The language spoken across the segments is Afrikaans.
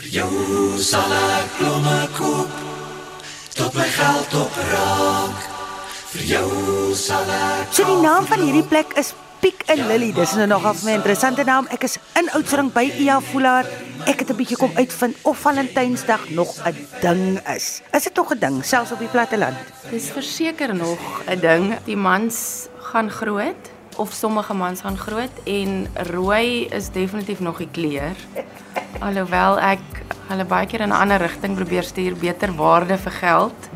Vir jou sal ek blomme koop tot my geld opraak. Vir jou sal ek So die naam van hierdie plek is Piek en Lily. Dis nou nogal 'n interessante naam. Ek is in Oudtshoorn by Ia Voelaar. Ek het 'n bietjie kom uitvind of Valentynsdag nog 'n ding is. Is dit nog 'n ding selfs op die platteland? Dis verseker nog 'n ding. Die mans gaan groot of sommige mans gaan groot en rooi is definitief nog die kleur. Alhoewel ek hulle baie keer in 'n ander rigting probeer stuur, beter waarde vir geld,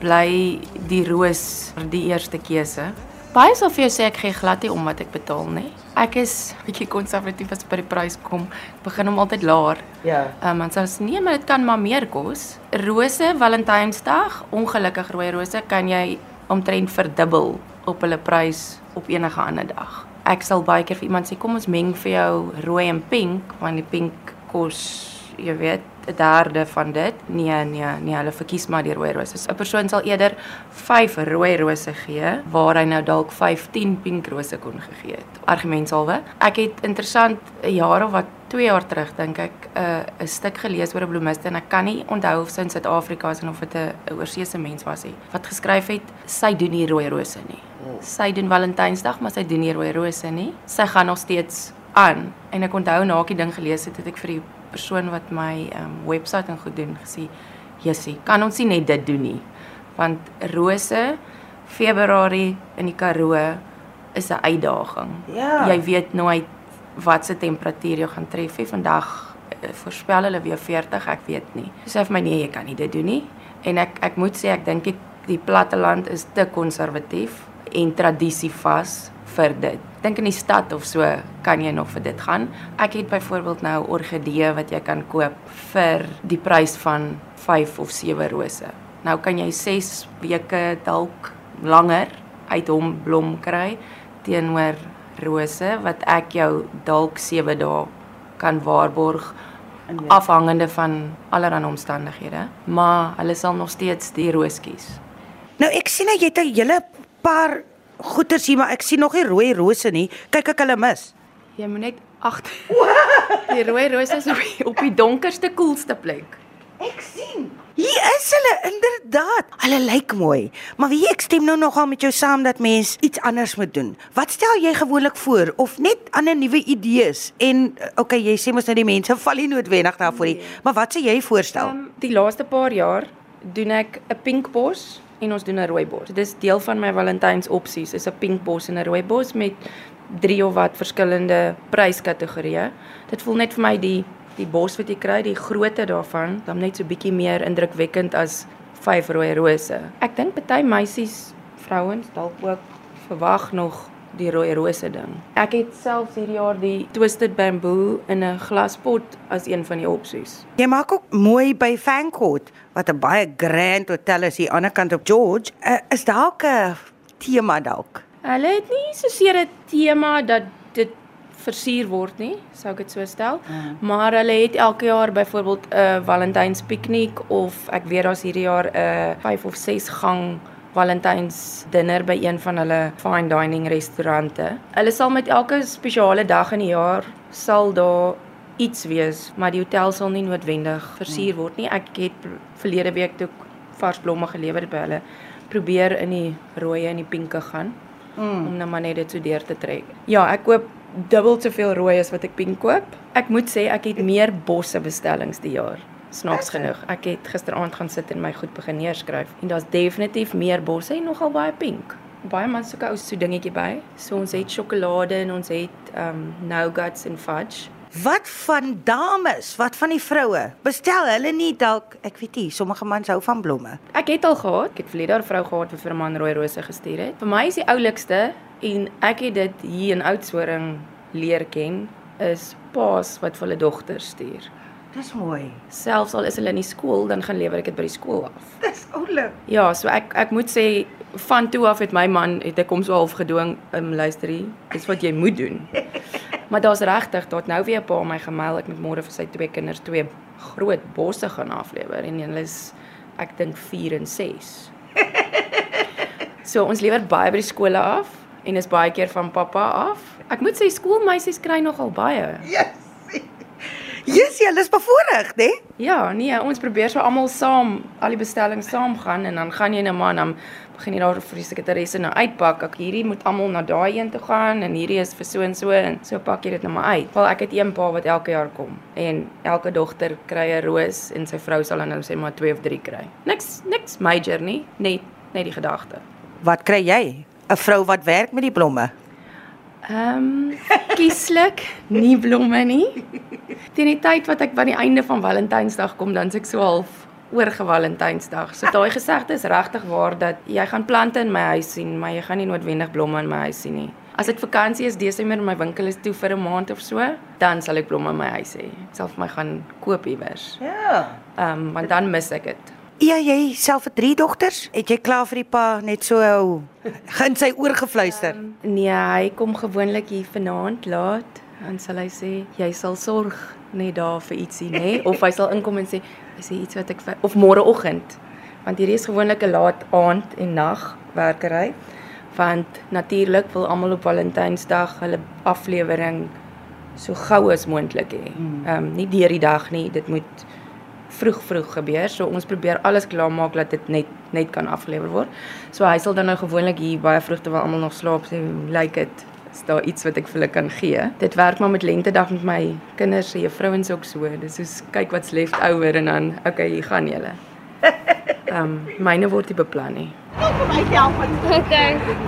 bly die roos die eerste keuse. Baie sal vir jou sê ek gee glad nie om wat ek betaal nie. Ek is bietjie konservatief as by die prys kom. Ek begin hom altyd laer. Ja. Ehm um, ons sê nee, maar dit kan maar meer kos. Rose Valentynsdag, ongelukkig rooi rose kan jy omtrent verdubbel op hulle prys op enige ander dag. Ek sal baie keer vir iemand sê kom ons meng vir jou rooi en pink want die pink kos jy weet 'n derde van dit. Nee, nee, nee, hulle verkies maar die rooi rose. 'n Persoon sal eerder 5 rooi rose gee waar hy nou dalk 15 pink rose kon gegee het. Argumentsalwe. Ek het interessant 'n jaar of wat 2 jaar terug dink ek 'n uh, 'n stuk gelees oor 'n bloemiste en ek kan nie onthou of sy in Suid-Afrika is en of dit 'n oorseese mens was nie wat geskryf het sy doen nie rooi rose nie. Sy doen Valentynsdag, maar sy doen nie rooi rose nie. Sy gaan nog steeds aan en ek onthou na ek die ding gelees het, het ek vir die persoon wat my um, webwerf en goed doen gesê, "Jessie, kan ons nie net dit doen nie?" Want rose Februarie in die Karoo is 'n uitdaging. Ja. Jy weet nooit wat se temperatuur jy gaan tref nie. Vandag eh, voorspel hulle weer 40, ek weet nie. Sê vir my nee, jy kan nie dit doen nie. En ek ek moet sê ek dink die, die platteland is te konservatief en tradisie vas vir dit. Dink in die stad of so kan jy nog vir dit gaan. Ek het byvoorbeeld nou orgidee wat jy kan koop vir die prys van 5 of 7 rose. Nou kan jy 6 weke dalk langer uit hom blom kry teenoor rose wat ek jou dalk 7 dae kan waarborg afhangende van allerlei omstandighede, maar hulle sal nog steeds die roos kies. Nou ek sien nou jy het 'n hele paar goeters hier, maar ek sien nog nie rooi rose nie. Kyk ek hulle mis. Jy moet net agter. Die rooi rose is op die, op die donkerste koelste plek. Ek sien. Hier is hulle inderdaad. Hulle lyk mooi. Maar wie ek stem nou nogal met jou saam dat mens iets anders moet doen. Wat stel jy gewoonlik voor of net ander nuwe idees? En eh, okay, jy sê mos nou die mense val nie noodwendig daarvoor nie. Maar wat sê jy voorstel? Um, die laaste paar jaar doen ek 'n pink bos en ons doen 'n rooi bos. Dit is deel van my Valentyns opsies, is 'n pink bos en 'n rooi bos met drie of wat verskillende pryskategorieë. Dit voel net vir my die die bos wat jy kry, die grootte daarvan, dan net so bietjie meer indrukwekkend as vyf rooi rose. Ek dink party meisies, vrouens dalk ook verwag nog die rooi rose ding. Ek het selfs hierdie jaar die twisted bamboo in 'n glaspot as een van die opsies. Jy maak ook mooi by Fancourt wat 'n baie grand hotel is hier aan die ander kant op George. Uh, is dalk 'n tema dalk. Hulle het nie so seer 'n tema dat dit versier word nie, sou ek dit so stel. Mm. Maar hulle het elke jaar byvoorbeeld 'n uh, Valentyns piknik of ek weet daar's hierdie jaar 'n uh, 5 of 6 gang Valentyns dinner by een van hulle fine dining restaurante. Hulle sal met elke spesiale dag in die jaar sal daar iets wees, maar die hotel sal nie noodwendig versier word nie. Ek het verlede week toe vars blomme gelewer by hulle probeer in die rooi en die pinke gaan Mm. om nou maar net dit so deur te trek. Ja, ek koop dubbel soveel rooi as wat ek pink koop. Ek moet sê ek het meer bosse bestellings die jaar. Snaaks genoeg. Ek het gisteraand gaan sit en my goed begin neerskryf en daar's definitief meer bosse en nogal baie pink. Baie man soek ou so dingetjie by. So ons het sjokolade en ons het um nougats en fudge. Wat van dames? Wat van die vroue? Bestel hulle nie dalk, ek weet nie, sommige mans hou van blomme. Ek het al gehad. Ek het verlede jaar 'n vrou gehad wat vir 'n man rooi rose gestuur het. Vir my is die oulikste en ek het dit hier in Oudtshoorn leer ken is paas wat vir hulle dogters stuur. Dis mooi. Selfs al is hulle in die skool, dan gaan lewer ek dit by die skool af. Dis oulik. Ja, so ek ek moet sê van toe af het my man het ek hom so half gedwing, um, luister hier, dis wat jy moet doen. maar daar's regtig, daar het nou weer 'n pa my gemail ek moet môre vir sy twee kinders twee groot bosse gaan aflewer en hulle is ek dink 4 en 6. So ons lewer baie by die skole af en is baie keer van pappa af. Ek moet sê skoolmeisies kry nogal baie. Yes. Yes, jy is bevoorreg, né? Ja, nee, ons probeer so almal saam al die bestellings saam gaan en dan gaan jy nou maar dan begin jy daar vir die sekretaresse nou uitpak. Ek hierdie moet almal na daai een toe gaan en hierdie is vir so en so en so pak jy dit nou maar uit. Wel ek het een pa wat elke jaar kom en elke dogter kry 'n roos en sy vrou sal dan nou sê maar 2 of 3 kry. Niks niks major nie, net net die gedagte. Wat kry jy? 'n Vrou wat werk met die blomme. Ehm um, kieslik nie blomme nie. Teen die tyd wat ek by die einde van Valentynsdag kom, dan is ek so half oor Valentynsdag. So daai gesegde is regtig waar dat jy gaan plante in my huis sien, maar jy gaan nie noodwendig blomme in my huis sien nie. As dit vakansie is, Desember en my winkel is toe vir 'n maand of so, dan sal ek blomme in my huis hê. Ek sal vir my gaan koop iewers. Ja. Ehm um, want dan mis ek dit. Ja, jy self vir 3 dogters? Het jy klaar vir die pa net so ou in sy oor gefluister? Um, nee, hy kom gewoonlik hier vanaand laat en sal hy sê jy sal sorg net daar vir ietsie, nê? Of hy sal inkom en sê hy sê iets wat ek of môreoggend. Want hierdie is gewoonlik 'n laat aand en nag werkery. Want natuurlik wil almal op Valentynsdag hulle aflewering so gou as moontlik hê. Ehm um, nie deur die dag nie, dit moet vroeg vroeg gebeur. So ons probeer alles klaarmaak dat dit net net kan afgelewer word. So hy sal dan nou gewoonlik hier baie vroeg terwyl almal nog slaap sê, "Lyk dit is daar iets wat ek vir hulle kan gee?" Dit werk maar met lentedag met my kinders se juffrouens ook so. Dis soos kyk wat's left over en dan okay, hier gaan julle. Ehm um, myne word nie beplan nie.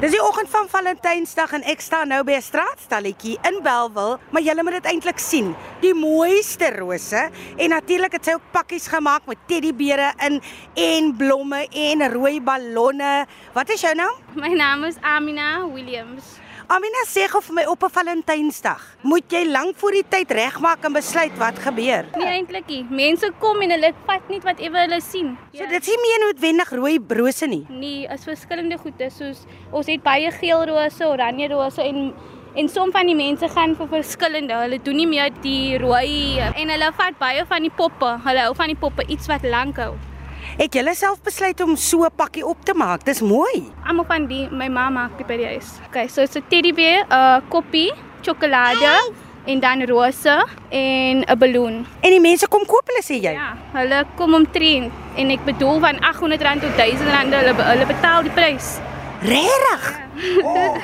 Dis die oggend van Valentynsdag en ek staan nou by 'n straatstalletjie in Belwel, maar julle moet dit eintlik sien. Die mooiste rose en natuurlik het sy ook pakkies gemaak met teddybere in en blomme en rooi ballonne. Wat is jou naam? My naam is Amina Williams. Amina sê gou vir my op 'n Valentynsdag, moet jy lank voor die tyd regmaak en besluit wat gebeur? Nee eintlik nie. Mense kom en hulle vat net wat ewe hulle sien. So dit is nie meer noodwendig rooi rose nie. Nee, is verskillende goede soos ons het baie geel rose, oranje rose en en som van die mense gaan vir verskillende. Hulle doen nie meer die rooi en hulle vat baie van die poppe. Hulle hou van die poppe iets wat lank hou. Het jy self besluit om so 'n pakkie op te maak? Dis mooi. Almal van die my ma maak dit by die huis. Okay, so it's a teddybeer, 'n uh, koppie, sjokolade en dan rose en 'n balloon. En die mense kom koop hulle sê jy? Ja, hulle kom omtrent en ek bedoel van R800 tot R1000 hulle hulle betaal die prys. Regtig? Ja. Oh.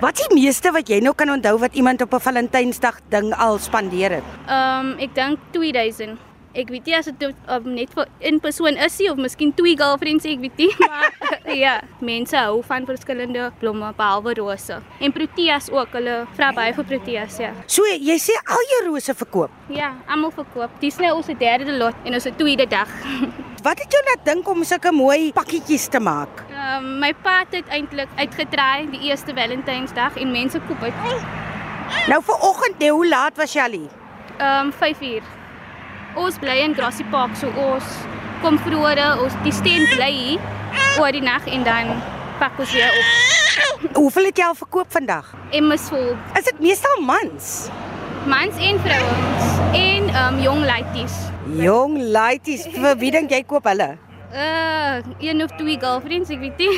wat is die meeste wat jy nou kan onthou wat iemand op 'n Valentynsdag ding al spandeer het? Ehm um, ek dink 2000. Ek weet nie as dit um, net vir in persoon is nie of miskien twee girlfriends, ek weet nie, maar ja, mense hou van verskillende blomme behalwe rose. En proteas ook, hulle vra baie vir proteas, ja. So jy sê al jou rose verkoop? Ja, almal verkoop. Dis nou ons derde lot en ons tweede dag. Wat het jy laat dink om sulke mooi pakketjies te maak? Um, my pa het eintlik uitgetraai die eerste Valentynsdag en mense koop uit. Nou vir oggend, hoe laat was jy al hier? Ehm um, 5 uur. Ons bly in Grassy Park, so ons kom vroeër, ons die stent bly hier oor die nag en dan pak ons weer op. Hoeveel het jy al verkoop vandag? Emmes vol. Is dit meestal mans? Mans en vrouens en ehm um, jong laities. Jong laities, vir wie dink jy koop hulle? Uh, een of twee girlfriends, ek weet nie.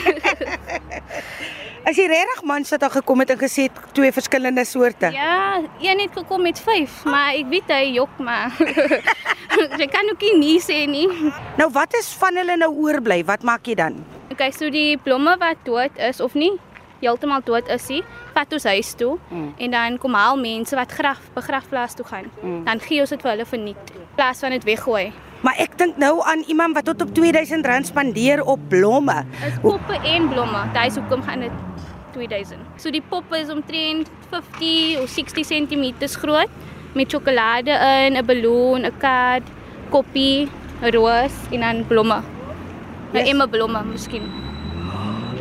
As jy regtig mans het al gekom het en gesê twee verskillende soorte. Ja, een het gekom met 5, maar ek weet hy jok maar. jy kan ook nie sê nie. Nou wat is van hulle nou oorbly? Wat maak jy dan? Okay, so die blomme wat dood is of nie heeltemal dood is nie, vat ons huis toe mm. en dan kom al mense wat graf begrafplaas toe gaan. Mm. Dan gee ons dit vir hulle verniet plaas van dit weggooi. Maar ek dink nou aan iemand wat tot op R2000 spandeer op blomme. Dis poppe en blomme. Dis hoekom gaan dit 2000. So die poppe is omtrent 50 of 60 cm groot met sjokolade in, 'n balloon, 'n kaart, koppie, 'n roos en dan blomme. 'n yes. Emmer blomme miskien.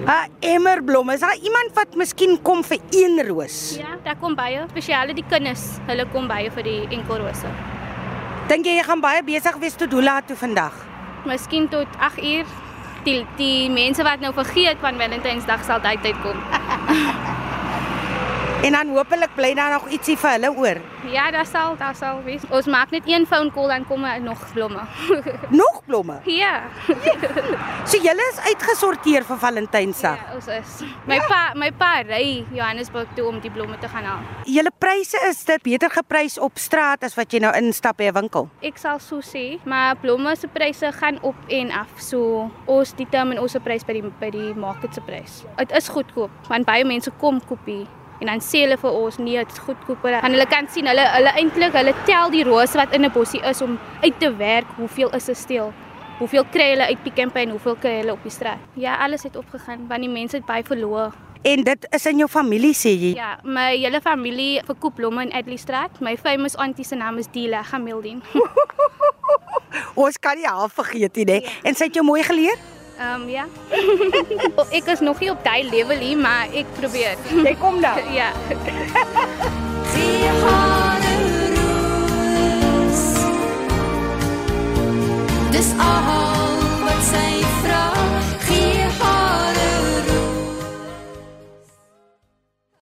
'n Emmer blomme. Is daar iemand wat miskien kom vir een roos? Ja, daar kom baie, spesiale die kinders. Hulle kom baie vir die enkel rose. Dink jy jy gaan baie besig wees tot hoe laat toe vandag? Miskien tot 8 uur die die mense wat nou vergeet van Valentynsdag sal tyd tyd kom. En dan hopelik bly daar nog ietsie vir hulle oor. Ja, daar sal, daar sal wees. Ons maak net een phone call dan kom er nog blomme. Nog blomme. ja. So julle is uitgesorteer vir Valentynsdag. ja, ons is. My pa, my pa ry Johannesburg toe om die blomme te gaan haal. Julle pryse is dit beter geprys op straat as wat jy nou instap by 'n winkel. Ek sal so sê, maar blomme se pryse gaan op en af. So ons determine ons se prys by die by die market se prys. Dit is goedkoop want baie mense kom kopie en dan sê hulle vir ons nee, dit is goedkoper. En hulle kan sien hulle hulle eintlik hulle tel die rose wat in 'n bossie is om uit te werk hoeveel is 'n steel. Hoeveel kry hulle uit Pick n Pay en hoeveel kry hulle op die straat? Ja, alles het opgegaan want die mense het baie verloor. En dit is in jou familie sê jy. Ja, my hele familie verkoop blomme in Adley Straat. My famous auntie se naam is Dila Gamildin. Ons kan nie half vergeet nie, né? En sy het jou mooi geleer? Ehm um, ja. ek is nog nie op daai level hier, maar ek probeer. Jy kom daar. ja. Gee